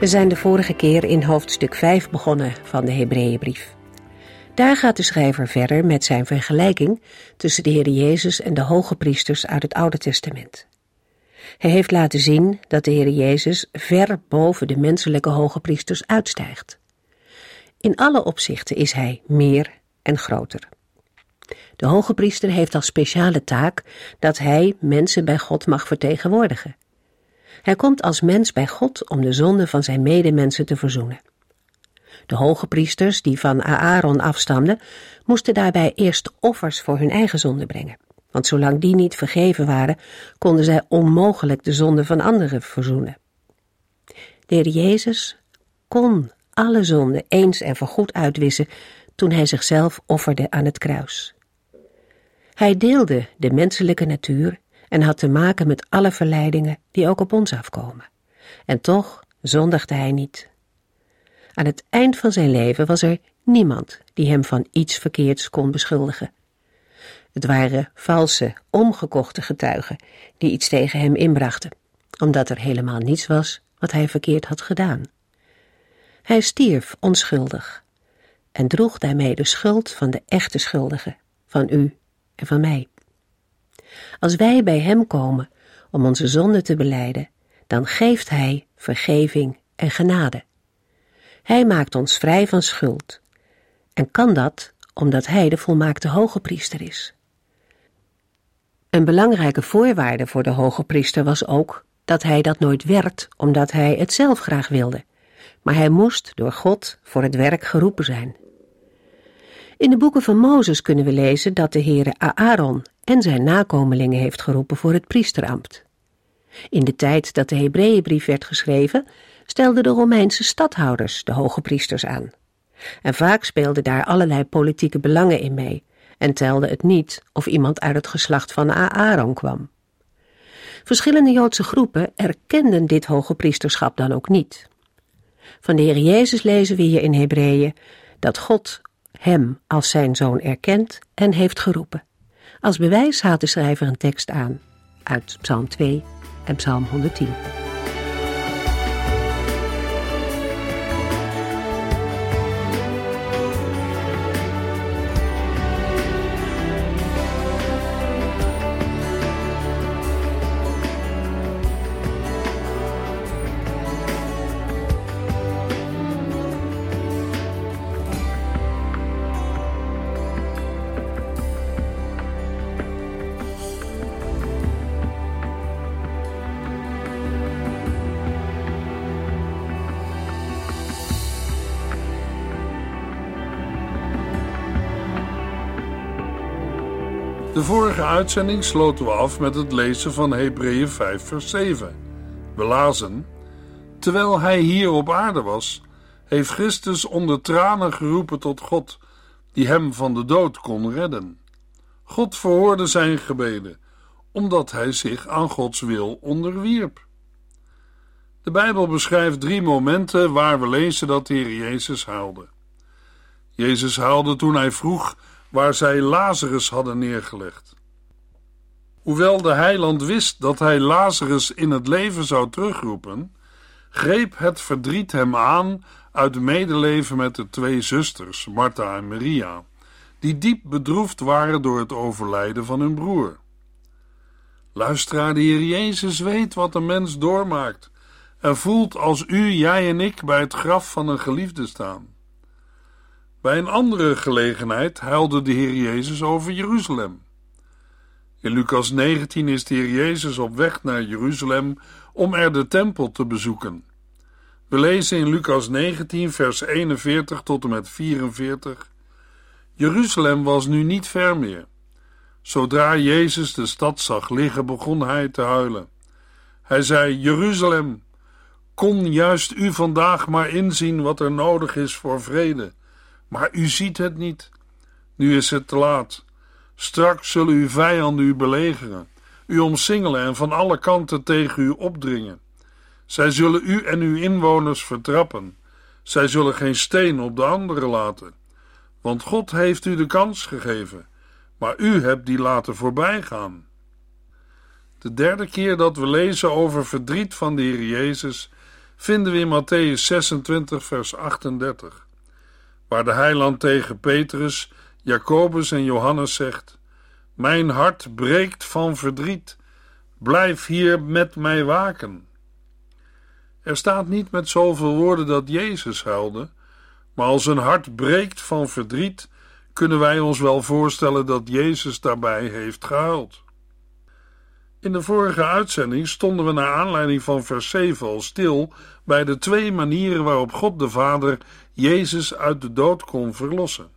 We zijn de vorige keer in hoofdstuk 5 begonnen van de Hebreeënbrief. Daar gaat de schrijver verder met zijn vergelijking tussen de Heer Jezus en de hoge priesters uit het Oude Testament. Hij heeft laten zien dat de Heer Jezus ver boven de menselijke hoge priesters uitstijgt. In alle opzichten is hij meer en groter. De hoge priester heeft als speciale taak dat hij mensen bij God mag vertegenwoordigen. Hij komt als mens bij God om de zonde van zijn medemensen te verzoenen. De hoge priesters, die van Aaron afstamden, moesten daarbij eerst offers voor hun eigen zonde brengen. Want zolang die niet vergeven waren, konden zij onmogelijk de zonde van anderen verzoenen. De Heer Jezus kon alle zonden eens en voorgoed uitwissen toen hij zichzelf offerde aan het kruis. Hij deelde de menselijke natuur en had te maken met alle verleidingen die ook op ons afkomen. En toch zondigde hij niet. Aan het eind van zijn leven was er niemand die hem van iets verkeerds kon beschuldigen. Het waren valse, omgekochte getuigen die iets tegen hem inbrachten, omdat er helemaal niets was wat hij verkeerd had gedaan. Hij stierf onschuldig en droeg daarmee de schuld van de echte schuldigen, van u en van mij. Als wij bij Hem komen om onze zonde te beleiden, dan geeft Hij vergeving en genade. Hij maakt ons vrij van schuld en kan dat omdat Hij de volmaakte hoge priester is. Een belangrijke voorwaarde voor de hoge priester was ook dat hij dat nooit werd omdat hij het zelf graag wilde, maar hij moest door God voor het werk geroepen zijn. In de boeken van Mozes kunnen we lezen dat de Heere Aaron en zijn nakomelingen heeft geroepen voor het priesterambt. In de tijd dat de Hebreeënbrief werd geschreven, stelden de Romeinse stadhouders de hoge priesters aan. En vaak speelden daar allerlei politieke belangen in mee en telde het niet of iemand uit het geslacht van Aaron kwam. Verschillende Joodse groepen erkenden dit hoge priesterschap dan ook niet. Van de Heer Jezus lezen we hier in Hebreeën dat God hem als zijn zoon erkent en heeft geroepen. Als bewijs haalt de schrijver een tekst aan uit Psalm 2 en Psalm 110. De vorige uitzending sloten we af met het lezen van Hebreeën 5, vers 7. We lazen: Terwijl hij hier op aarde was, heeft Christus onder tranen geroepen tot God, die hem van de dood kon redden. God verhoorde zijn gebeden, omdat hij zich aan Gods wil onderwierp. De Bijbel beschrijft drie momenten waar we lezen dat de Heer Jezus huilde. Jezus huilde toen hij vroeg waar zij Lazarus hadden neergelegd. Hoewel de heiland wist dat hij Lazarus in het leven zou terugroepen, greep het verdriet hem aan uit medeleven met de twee zusters, Martha en Maria, die diep bedroefd waren door het overlijden van hun broer. Luisteraar, de Heer Jezus weet wat een mens doormaakt en voelt als u, jij en ik bij het graf van een geliefde staan. Bij een andere gelegenheid huilde de Heer Jezus over Jeruzalem. In Lucas 19 is de Heer Jezus op weg naar Jeruzalem om er de tempel te bezoeken. We lezen in Lucas 19, vers 41 tot en met 44. Jeruzalem was nu niet ver meer. Zodra Jezus de stad zag liggen, begon hij te huilen. Hij zei: Jeruzalem, kon juist u vandaag maar inzien wat er nodig is voor vrede, maar u ziet het niet. Nu is het te laat. Straks zullen uw vijanden u belegeren, u omsingelen en van alle kanten tegen u opdringen. Zij zullen u en uw inwoners vertrappen. Zij zullen geen steen op de andere laten. Want God heeft u de kans gegeven, maar u hebt die laten voorbijgaan. De derde keer dat we lezen over verdriet van de Heer Jezus vinden we in Matthäus 26, vers 38, waar de heiland tegen Petrus, Jacobus en Johannes zegt: Mijn hart breekt van verdriet, blijf hier met mij waken. Er staat niet met zoveel woorden dat Jezus huilde, maar als een hart breekt van verdriet, kunnen wij ons wel voorstellen dat Jezus daarbij heeft gehuild. In de vorige uitzending stonden we naar aanleiding van vers 7 al stil bij de twee manieren waarop God de Vader Jezus uit de dood kon verlossen.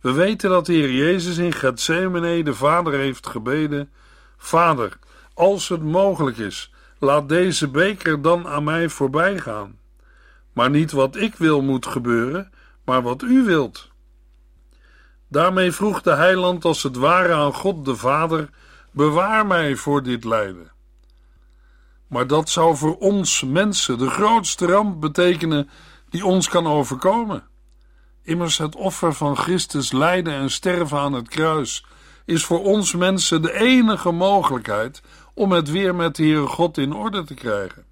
We weten dat de Heer Jezus in Gethsemane de Vader heeft gebeden: Vader, als het mogelijk is, laat deze beker dan aan mij voorbij gaan. Maar niet wat ik wil moet gebeuren, maar wat u wilt. Daarmee vroeg de heiland als het ware aan God de Vader: Bewaar mij voor dit lijden. Maar dat zou voor ons mensen de grootste ramp betekenen die ons kan overkomen. Immers het offer van Christus lijden en sterven aan het kruis is voor ons mensen de enige mogelijkheid om het weer met de Heere God in orde te krijgen.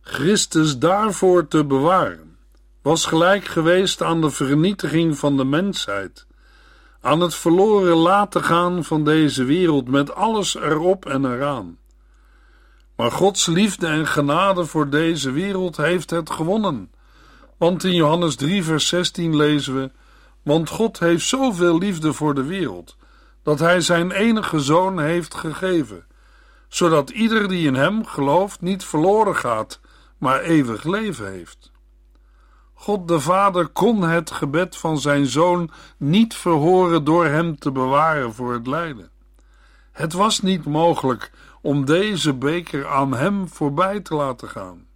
Christus daarvoor te bewaren was gelijk geweest aan de vernietiging van de mensheid, aan het verloren laten gaan van deze wereld met alles erop en eraan. Maar Gods liefde en genade voor deze wereld heeft het gewonnen. Want in Johannes 3, vers 16 lezen we: Want God heeft zoveel liefde voor de wereld, dat Hij zijn enige zoon heeft gegeven, zodat ieder die in Hem gelooft niet verloren gaat, maar eeuwig leven heeft. God de Vader kon het gebed van zijn zoon niet verhoren door hem te bewaren voor het lijden. Het was niet mogelijk om deze beker aan hem voorbij te laten gaan.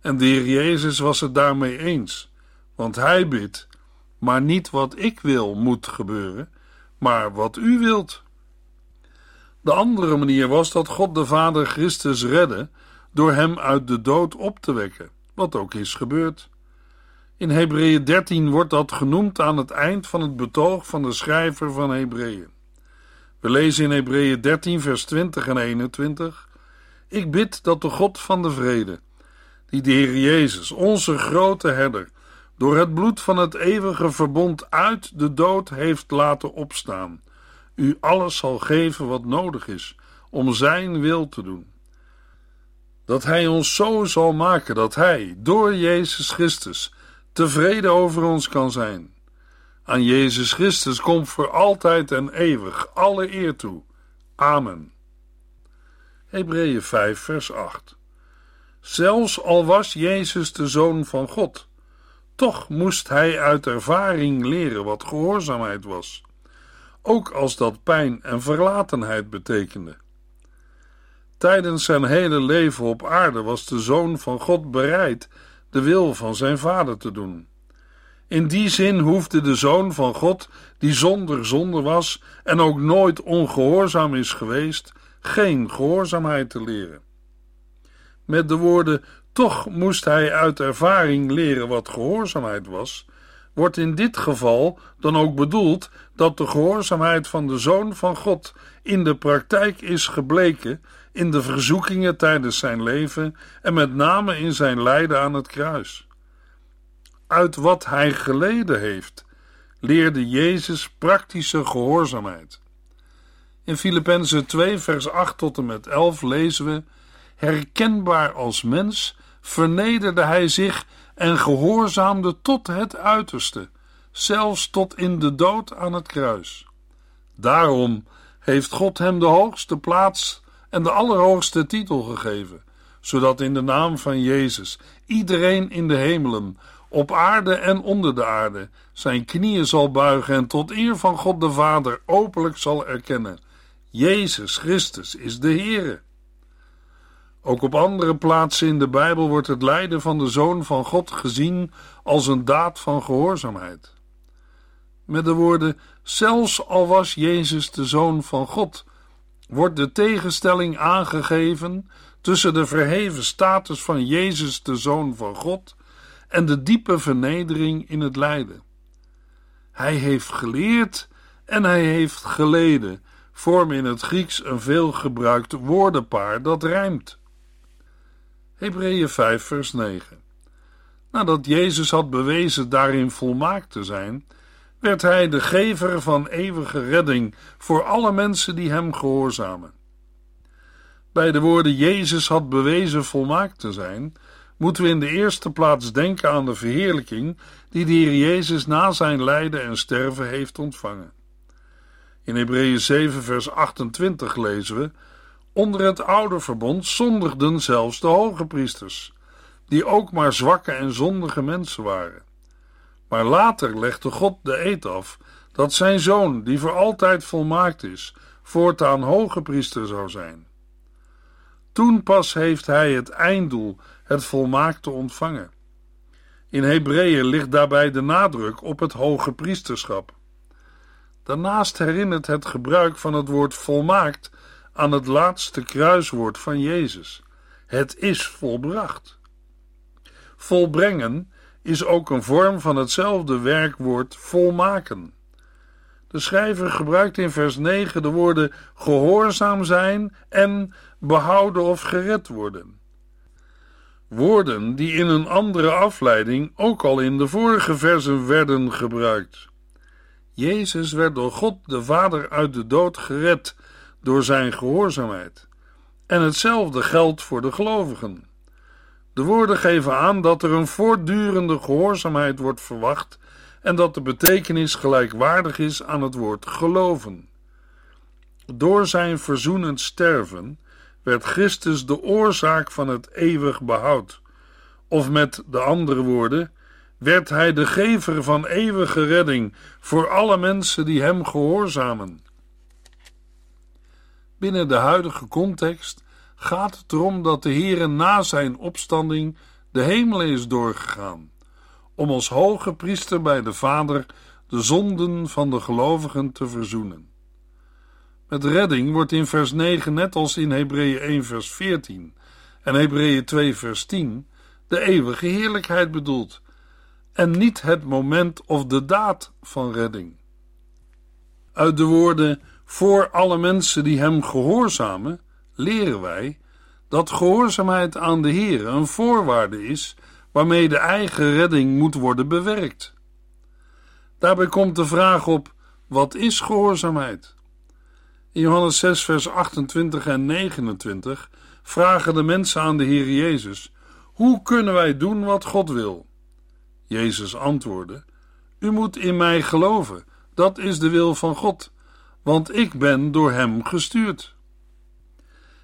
En de Heer Jezus was het daarmee eens, want hij bidt, maar niet wat ik wil moet gebeuren, maar wat u wilt. De andere manier was dat God de Vader Christus redde door hem uit de dood op te wekken, wat ook is gebeurd. In Hebreeën 13 wordt dat genoemd aan het eind van het betoog van de schrijver van Hebreeën. We lezen in Hebreeën 13, vers 20 en 21: Ik bid dat de God van de vrede, die de Heer Jezus, onze grote herder, door het bloed van het eeuwige verbond uit de dood heeft laten opstaan, u alles zal geven wat nodig is om Zijn wil te doen. Dat Hij ons zo zal maken dat Hij, door Jezus Christus, tevreden over ons kan zijn. Aan Jezus Christus komt voor altijd en eeuwig alle eer toe. Amen. Hebreeën 5, vers 8. Zelfs al was Jezus de Zoon van God, toch moest hij uit ervaring leren wat gehoorzaamheid was, ook als dat pijn en verlatenheid betekende. Tijdens zijn hele leven op aarde was de Zoon van God bereid de wil van zijn vader te doen. In die zin hoefde de zoon van God, die zonder zonde was en ook nooit ongehoorzaam is geweest, geen gehoorzaamheid te leren. Met de woorden toch moest hij uit ervaring leren wat gehoorzaamheid was, wordt in dit geval dan ook bedoeld dat de gehoorzaamheid van de Zoon van God in de praktijk is gebleken in de verzoekingen tijdens zijn leven en met name in zijn lijden aan het kruis. Uit wat hij geleden heeft, leerde Jezus praktische gehoorzaamheid. In Filippenzen 2, vers 8 tot en met 11 lezen we: Herkenbaar als mens vernederde hij zich en gehoorzaamde tot het uiterste, zelfs tot in de dood aan het kruis. Daarom heeft God hem de hoogste plaats en de allerhoogste titel gegeven, zodat in de naam van Jezus iedereen in de hemelen, op aarde en onder de aarde, zijn knieën zal buigen en tot eer van God de Vader openlijk zal erkennen: Jezus Christus is de Heere. Ook op andere plaatsen in de Bijbel wordt het lijden van de Zoon van God gezien als een daad van gehoorzaamheid. Met de woorden: zelfs al was Jezus de Zoon van God, wordt de tegenstelling aangegeven tussen de verheven status van Jezus, de Zoon van God, en de diepe vernedering in het lijden. Hij heeft geleerd en hij heeft geleden, vormen in het Grieks een veelgebruikt woordenpaar dat rijmt. Hebreeën 5, vers 9. Nadat Jezus had bewezen daarin volmaakt te zijn, werd hij de gever van eeuwige redding voor alle mensen die hem gehoorzamen. Bij de woorden Jezus had bewezen volmaakt te zijn, moeten we in de eerste plaats denken aan de verheerlijking die de Heer Jezus na zijn lijden en sterven heeft ontvangen. In Hebreeën 7 vers 28 lezen we: Onder het oude verbond zondigden zelfs de hoge priesters, die ook maar zwakke en zondige mensen waren. Maar later legde God de eed af dat zijn zoon, die voor altijd volmaakt is, voortaan hoge priester zou zijn. Toen pas heeft hij het einddoel, het volmaakte ontvangen. In Hebreeën ligt daarbij de nadruk op het hoge priesterschap. Daarnaast herinnert het gebruik van het woord volmaakt aan het laatste kruiswoord van Jezus. Het is volbracht. Volbrengen is ook een vorm van hetzelfde werkwoord volmaken. De schrijver gebruikt in vers 9 de woorden gehoorzaam zijn en behouden of gered worden. Woorden die in een andere afleiding ook al in de vorige versen werden gebruikt. Jezus werd door God de Vader uit de dood gered door zijn gehoorzaamheid. En hetzelfde geldt voor de gelovigen. De woorden geven aan dat er een voortdurende gehoorzaamheid wordt verwacht en dat de betekenis gelijkwaardig is aan het woord geloven. Door zijn verzoenend sterven werd Christus de oorzaak van het eeuwig behoud. Of met de andere woorden, werd hij de gever van eeuwige redding voor alle mensen die hem gehoorzamen. Binnen de huidige context gaat het erom dat de Heere na zijn opstanding de hemel is doorgegaan, om als hoge priester bij de Vader de zonden van de gelovigen te verzoenen. Met redding wordt in vers 9, net als in Hebreeën 1 vers 14 en Hebreeën 2 vers 10, de eeuwige heerlijkheid bedoeld, en niet het moment of de daad van redding. Uit de woorden voor alle mensen die hem gehoorzamen, leren wij dat gehoorzaamheid aan de Heer een voorwaarde is waarmee de eigen redding moet worden bewerkt. Daarbij komt de vraag op: wat is gehoorzaamheid? In Johannes 6, vers 28 en 29 vragen de mensen aan de Heer Jezus: Hoe kunnen wij doen wat God wil? Jezus antwoordde: U moet in mij geloven, dat is de wil van God, want ik ben door Hem gestuurd.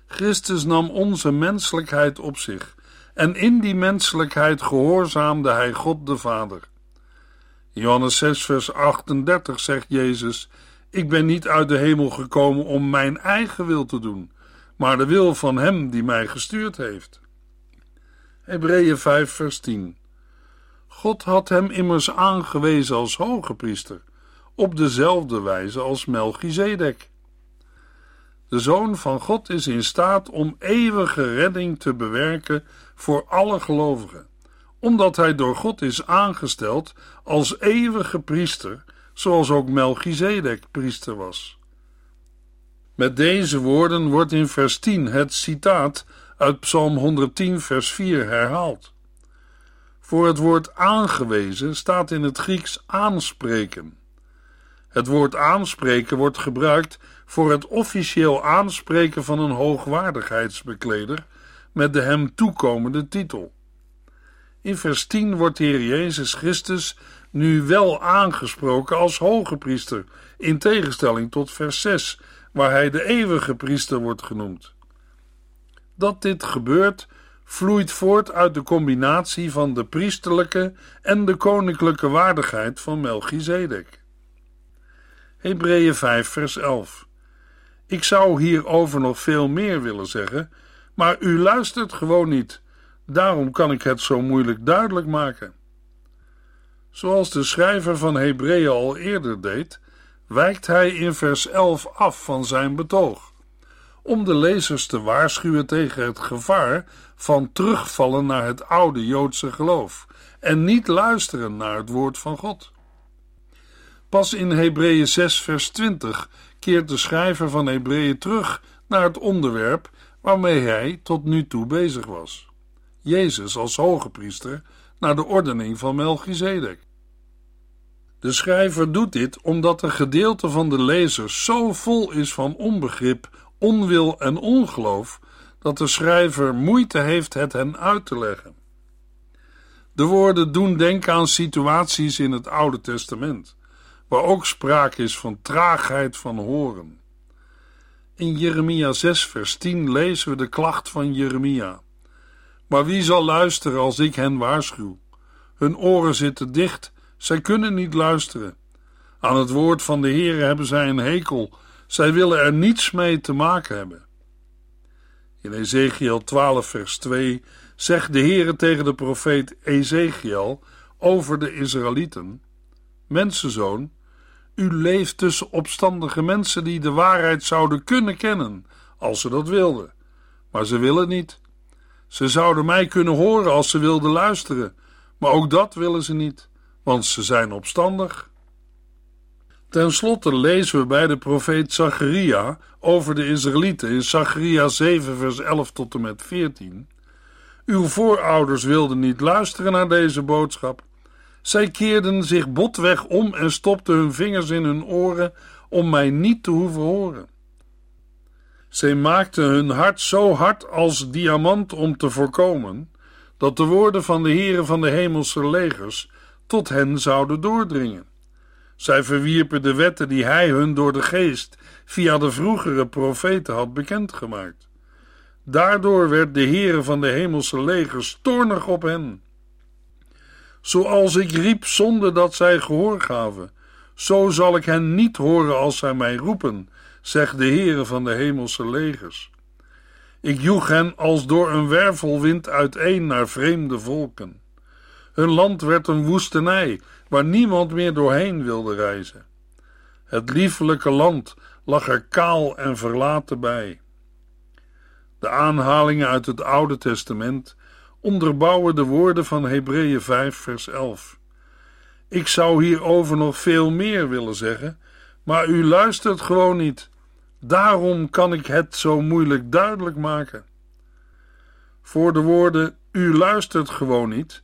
Christus nam onze menselijkheid op zich en in die menselijkheid gehoorzaamde Hij God de Vader. Johannes 6, vers 38 zegt Jezus: Ik ben niet uit de hemel gekomen om mijn eigen wil te doen, maar de wil van Hem die mij gestuurd heeft. Hebreeën 5, vers 10. God had hem immers aangewezen als hoge priester, op dezelfde wijze als Melchizedek. De Zoon van God is in staat om eeuwige redding te bewerken voor alle gelovigen, omdat hij door God is aangesteld als eeuwige priester, zoals ook Melchizedek priester was. Met deze woorden wordt in vers 10 het citaat uit Psalm 110, vers 4 herhaald. Voor het woord aangewezen staat in het Grieks aanspreken. Het woord aanspreken wordt gebruikt voor het officieel aanspreken van een hoogwaardigheidsbekleder met de hem toekomende titel. In vers 10 wordt de Heer Jezus Christus nu wel aangesproken als hoge priester, in tegenstelling tot vers 6, waar hij de eeuwige priester wordt genoemd. Dat dit gebeurt, vloeit voort uit de combinatie van de priesterlijke en de koninklijke waardigheid van Melchizedek. Hebreeën 5, vers 11. Ik zou hierover nog veel meer willen zeggen, maar u luistert gewoon niet. Daarom kan ik het zo moeilijk duidelijk maken. Zoals de schrijver van Hebreeën al eerder deed, wijkt hij in vers 11 af van zijn betoog, om de lezers te waarschuwen tegen het gevaar van terugvallen naar het oude Joodse geloof en niet luisteren naar het woord van God. Pas in Hebreeën 6 vers 20 keert de schrijver van Hebreeën terug naar het onderwerp waarmee hij tot nu toe bezig was. Jezus als hoge priester naar de ordening van Melchizedek. De schrijver doet dit omdat een gedeelte van de lezers zo vol is van onbegrip, onwil en ongeloof dat de schrijver moeite heeft het hen uit te leggen. De woorden doen denken aan situaties in het Oude Testament, waar ook sprake is van traagheid van horen. In Jeremia 6, vers 10 lezen we de klacht van Jeremia. Maar wie zal luisteren als ik hen waarschuw? Hun oren zitten dicht, zij kunnen niet luisteren. Aan het woord van de Heere hebben zij een hekel, zij willen er niets mee te maken hebben. In Ezekiel 12, vers 2 zegt de Heere tegen de profeet Ezekiel over de Israëlieten: Mensenzoon, u leeft tussen opstandige mensen die de waarheid zouden kunnen kennen, als ze dat wilden. Maar ze willen niet. Ze zouden mij kunnen horen als ze wilden luisteren, maar ook dat willen ze niet, want ze zijn opstandig. Ten slotte lezen we bij de profeet Zacharia over de Israëlieten in Zacharia 7, vers 11 tot en met 14. Uw voorouders wilden niet luisteren naar deze boodschap. Zij keerden zich botweg om en stopten hun vingers in hun oren om mij niet te hoeven horen. Zij maakten hun hart zo hard als diamant om te voorkomen dat de woorden van de Heere van de hemelse legers tot hen zouden doordringen. Zij verwierpen de wetten die hij hun door de geest via de vroegere profeten had bekendgemaakt. Daardoor werd de Heere van de hemelse legers toornig op hen. Zoals ik riep zonder dat zij gehoor gaven, zo zal ik hen niet horen als zij mij roepen, zegt de Heere van de hemelse legers. Ik joeg hen als door een wervelwind uiteen naar vreemde volken. Hun land werd een woestenij, waar niemand meer doorheen wilde reizen. Het liefelijke land lag er kaal en verlaten bij. De aanhalingen uit het Oude Testament onderbouwen de woorden van Hebreeën 5, vers 11. Ik zou hierover nog veel meer willen zeggen, maar u luistert gewoon niet. Daarom kan ik het zo moeilijk duidelijk maken. Voor de woorden u luistert gewoon niet,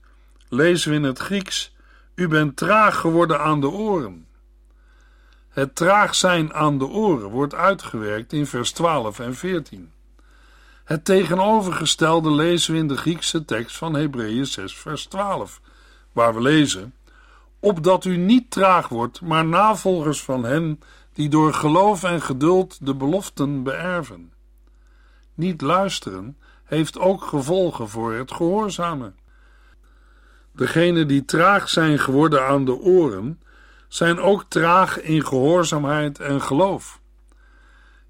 lezen we in het Grieks: U bent traag geworden aan de oren. Het traag zijn aan de oren wordt uitgewerkt in vers 12 en 14. Het tegenovergestelde lezen we in de Griekse tekst van Hebreeën 6, vers 12, waar we lezen: Opdat u niet traag wordt, maar navolgers van hen die door geloof en geduld de beloften beërven. Niet luisteren heeft ook gevolgen voor het gehoorzamen. Degenen die traag zijn geworden aan de oren, zijn ook traag in gehoorzaamheid en geloof.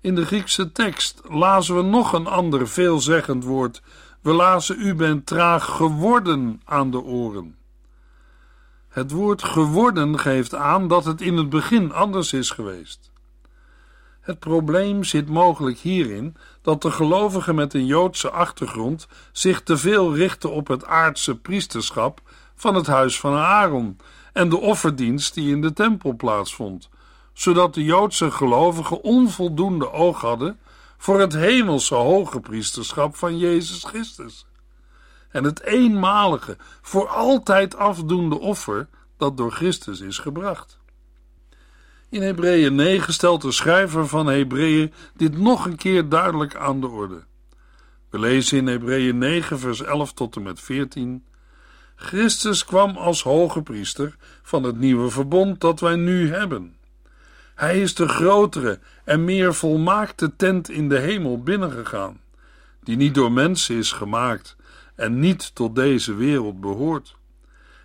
In de Griekse tekst lazen we nog een ander veelzeggend woord. We lazen u bent traag geworden aan de oren. Het woord geworden geeft aan dat het in het begin anders is geweest. Het probleem zit mogelijk hierin dat de gelovigen met een Joodse achtergrond zich te veel richten op het aardse priesterschap van het huis van Aaron en de offerdienst die in de tempel plaatsvond, zodat de Joodse gelovigen onvoldoende oog hadden voor het hemelse hoge priesterschap van Jezus Christus. En het eenmalige, voor altijd afdoende offer dat door Christus is gebracht. In Hebreeën 9 stelt de schrijver van Hebreeën dit nog een keer duidelijk aan de orde. We lezen in Hebreeën 9, vers 11 tot en met 14. Christus kwam als hoge priester van het nieuwe verbond dat wij nu hebben. Hij is de grotere en meer volmaakte tent in de hemel binnengegaan, die niet door mensen is gemaakt en niet tot deze wereld behoort.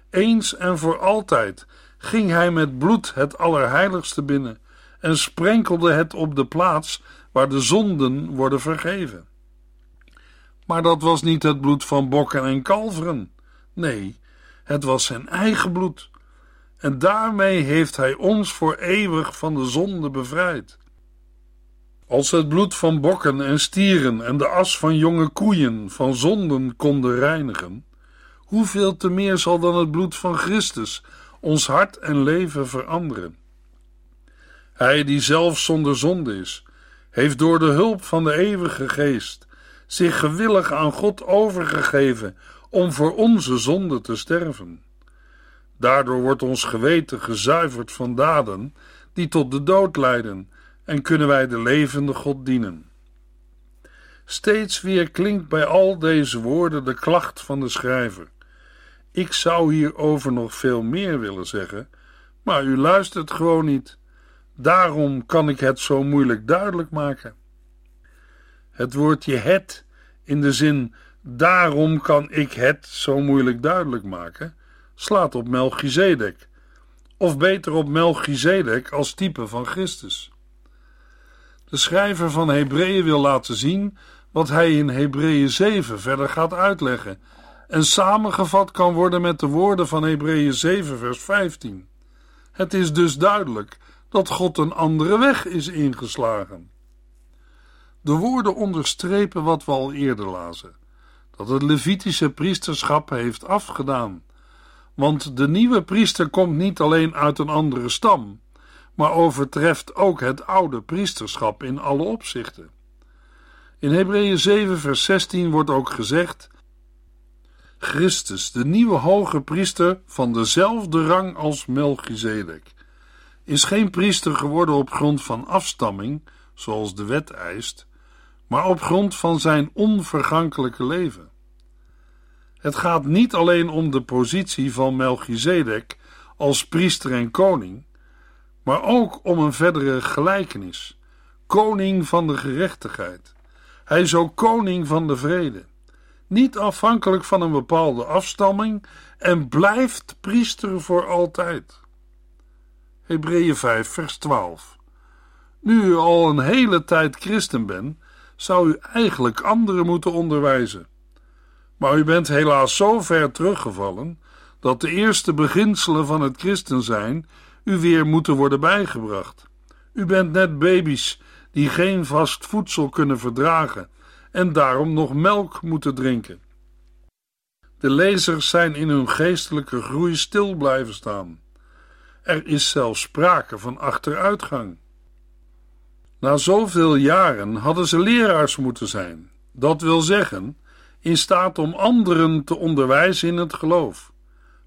Eens en voor altijd ging hij met bloed het Allerheiligste binnen en sprenkelde het op de plaats waar de zonden worden vergeven. Maar dat was niet het bloed van bokken en kalveren. Nee, het was zijn eigen bloed. En daarmee heeft hij ons voor eeuwig van de zonde bevrijd. Als het bloed van bokken en stieren en de as van jonge koeien van zonden konden reinigen, hoeveel te meer zal dan het bloed van Christus ons hart en leven veranderen? Hij die zelf zonder zonde is, heeft door de hulp van de eeuwige geest zich gewillig aan God overgegeven om voor onze zonde te sterven. Daardoor wordt ons geweten gezuiverd van daden die tot de dood leiden en kunnen wij de levende God dienen. Steeds weer klinkt bij al deze woorden de klacht van de schrijver. Ik zou hierover nog veel meer willen zeggen, maar u luistert gewoon niet. Daarom kan ik het zo moeilijk duidelijk maken. Het woordje het in de zin daarom kan ik het zo moeilijk duidelijk maken slaat op Melchizedek, of beter op Melchizedek als type van Christus. De schrijver van Hebreeën wil laten zien wat hij in Hebreeën 7 verder gaat uitleggen en samengevat kan worden met de woorden van Hebreeën 7 vers 15. Het is dus duidelijk dat God een andere weg is ingeslagen. De woorden onderstrepen wat we al eerder lazen: dat het Levitische priesterschap heeft afgedaan. Want de nieuwe priester komt niet alleen uit een andere stam, maar overtreft ook het oude priesterschap in alle opzichten. In Hebreeën 7, vers 16 wordt ook gezegd: Christus, de nieuwe hoge priester van dezelfde rang als Melchizedek, is geen priester geworden op grond van afstamming, zoals de wet eist, maar op grond van zijn onvergankelijke leven. Het gaat niet alleen om de positie van Melchizedek als priester en koning, maar ook om een verdere gelijkenis: koning van de gerechtigheid. Hij is ook koning van de vrede, niet afhankelijk van een bepaalde afstamming en blijft priester voor altijd. Hebreeën 5, vers 12. Nu u al een hele tijd christen bent, zou u eigenlijk anderen moeten onderwijzen. Maar u bent helaas zo ver teruggevallen dat de eerste beginselen van het christen zijn u weer moeten worden bijgebracht. U bent net baby's die geen vast voedsel kunnen verdragen en daarom nog melk moeten drinken. De lezers zijn in hun geestelijke groei stil blijven staan. Er is zelfs sprake van achteruitgang. Na zoveel jaren hadden ze leraars moeten zijn. Dat wil zeggen, in staat om anderen te onderwijzen in het geloof.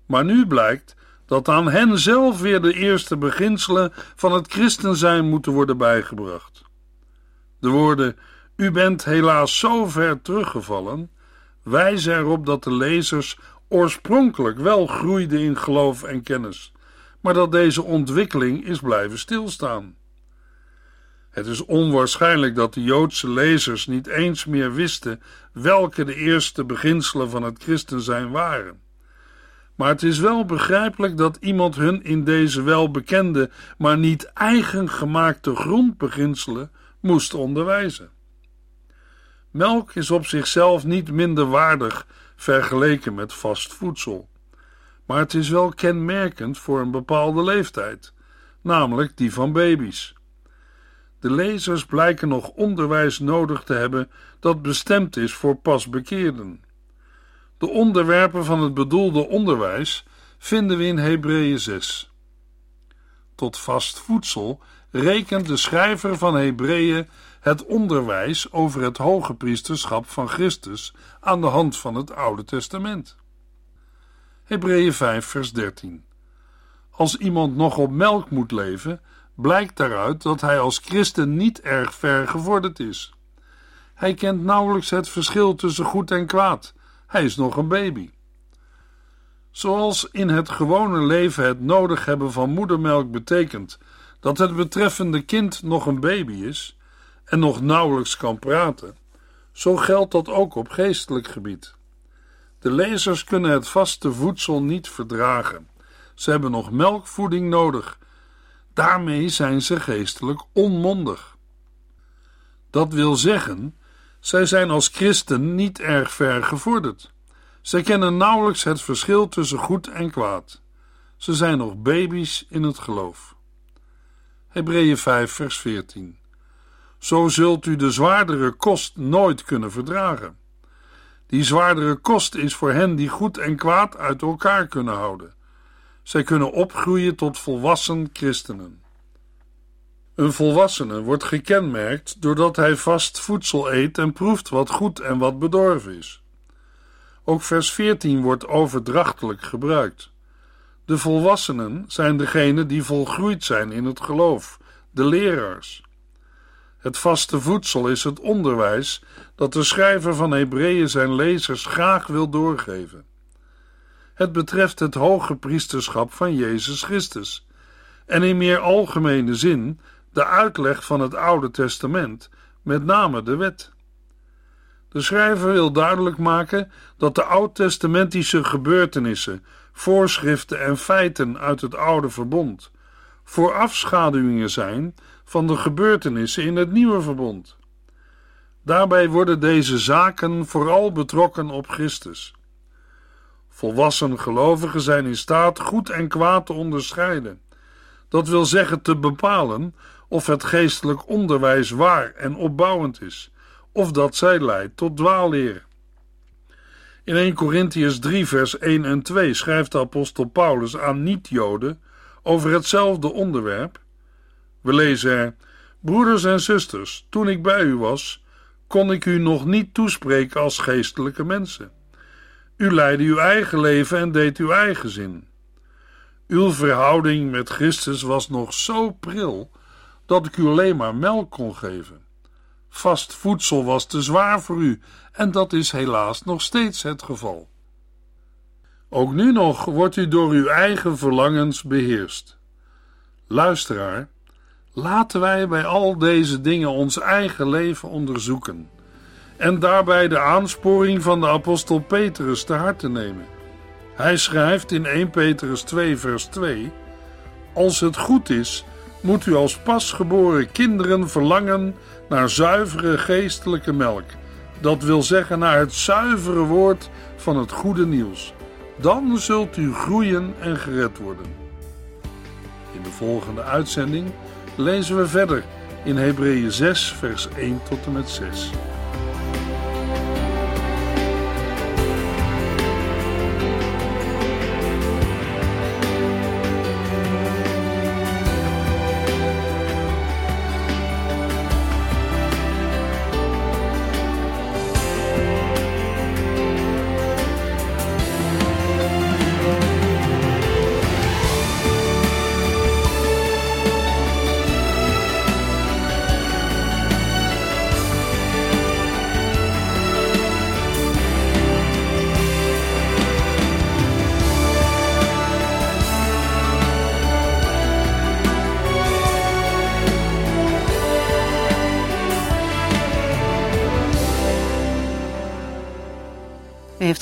Maar nu blijkt dat aan hen zelf weer de eerste beginselen van het christen zijn moeten worden bijgebracht. De woorden: U bent helaas zo ver teruggevallen, wijzen erop dat de lezers oorspronkelijk wel groeiden in geloof en kennis, maar dat deze ontwikkeling is blijven stilstaan. Het is onwaarschijnlijk dat de Joodse lezers niet eens meer wisten welke de eerste beginselen van het christen zijn waren. Maar het is wel begrijpelijk dat iemand hun in deze welbekende, maar niet eigen gemaakte grondbeginselen moest onderwijzen. Melk is op zichzelf niet minder waardig vergeleken met vast voedsel, maar het is wel kenmerkend voor een bepaalde leeftijd, namelijk die van baby's. De lezers blijken nog onderwijs nodig te hebben dat bestemd is voor pasbekeerden. De onderwerpen van het bedoelde onderwijs vinden we in Hebreeën 6. Tot vast voedsel rekent de schrijver van Hebreeën het onderwijs over het hoge priesterschap van Christus aan de hand van het Oude Testament. Hebreeën 5 vers 13 Als iemand nog op melk moet leven, blijkt daaruit dat hij als christen niet erg ver gevorderd is. Hij kent nauwelijks het verschil tussen goed en kwaad. Hij is nog een baby. Zoals in het gewone leven het nodig hebben van moedermelk betekent dat het betreffende kind nog een baby is en nog nauwelijks kan praten, zo geldt dat ook op geestelijk gebied. De lezers kunnen het vaste voedsel niet verdragen. Ze hebben nog melkvoeding nodig Daarmee zijn ze geestelijk onmondig. Dat wil zeggen, Zij zijn als christen niet erg ver gevorderd. Zij kennen nauwelijks het verschil tussen goed en kwaad. Ze zijn nog baby's in het geloof. Hebreeën 5, vers 14. Zo zult u de zwaardere kost nooit kunnen verdragen. Die zwaardere kost is voor hen die goed en kwaad uit elkaar kunnen houden. Zij kunnen opgroeien tot volwassen christenen. Een volwassene wordt gekenmerkt doordat hij vast voedsel eet en proeft wat goed en wat bedorven is. Ook vers 14 wordt overdrachtelijk gebruikt. De volwassenen zijn degenen die volgroeid zijn in het geloof, de leraars. Het vaste voedsel is het onderwijs dat de schrijver van Hebreeën zijn lezers graag wil doorgeven. Het betreft het hoge priesterschap van Jezus Christus en in meer algemene zin de uitleg van het Oude Testament, met name de wet. De schrijver wil duidelijk maken dat de oud-testamentische gebeurtenissen, voorschriften en feiten uit het Oude Verbond voorafschaduwingen zijn van de gebeurtenissen in het Nieuwe Verbond. Daarbij worden deze zaken vooral betrokken op Christus. Volwassen gelovigen zijn in staat goed en kwaad te onderscheiden. Dat wil zeggen te bepalen of het geestelijk onderwijs waar en opbouwend is, of dat zij leidt tot dwaalleren. In 1 Corinthians 3, vers 1 en 2 schrijft de apostel Paulus aan niet-Joden over hetzelfde onderwerp. We lezen er: Broeders en zusters, toen ik bij u was, kon ik u nog niet toespreken als geestelijke mensen. U leidde uw eigen leven en deed uw eigen zin. Uw verhouding met Christus was nog zo pril dat ik u alleen maar melk kon geven. Vast voedsel was te zwaar voor u en dat is helaas nog steeds het geval. Ook nu nog wordt u door uw eigen verlangens beheerst. Luisteraar, laten wij bij al deze dingen ons eigen leven onderzoeken en daarbij de aansporing van de apostel Petrus te harte nemen. Hij schrijft in 1 Petrus 2, vers 2: Als het goed is, moet u als pasgeboren kinderen verlangen naar zuivere geestelijke melk. Dat wil zeggen naar het zuivere woord van het goede nieuws. Dan zult u groeien en gered worden. In de volgende uitzending lezen we verder in Hebreeën 6, vers 1 tot en met 6.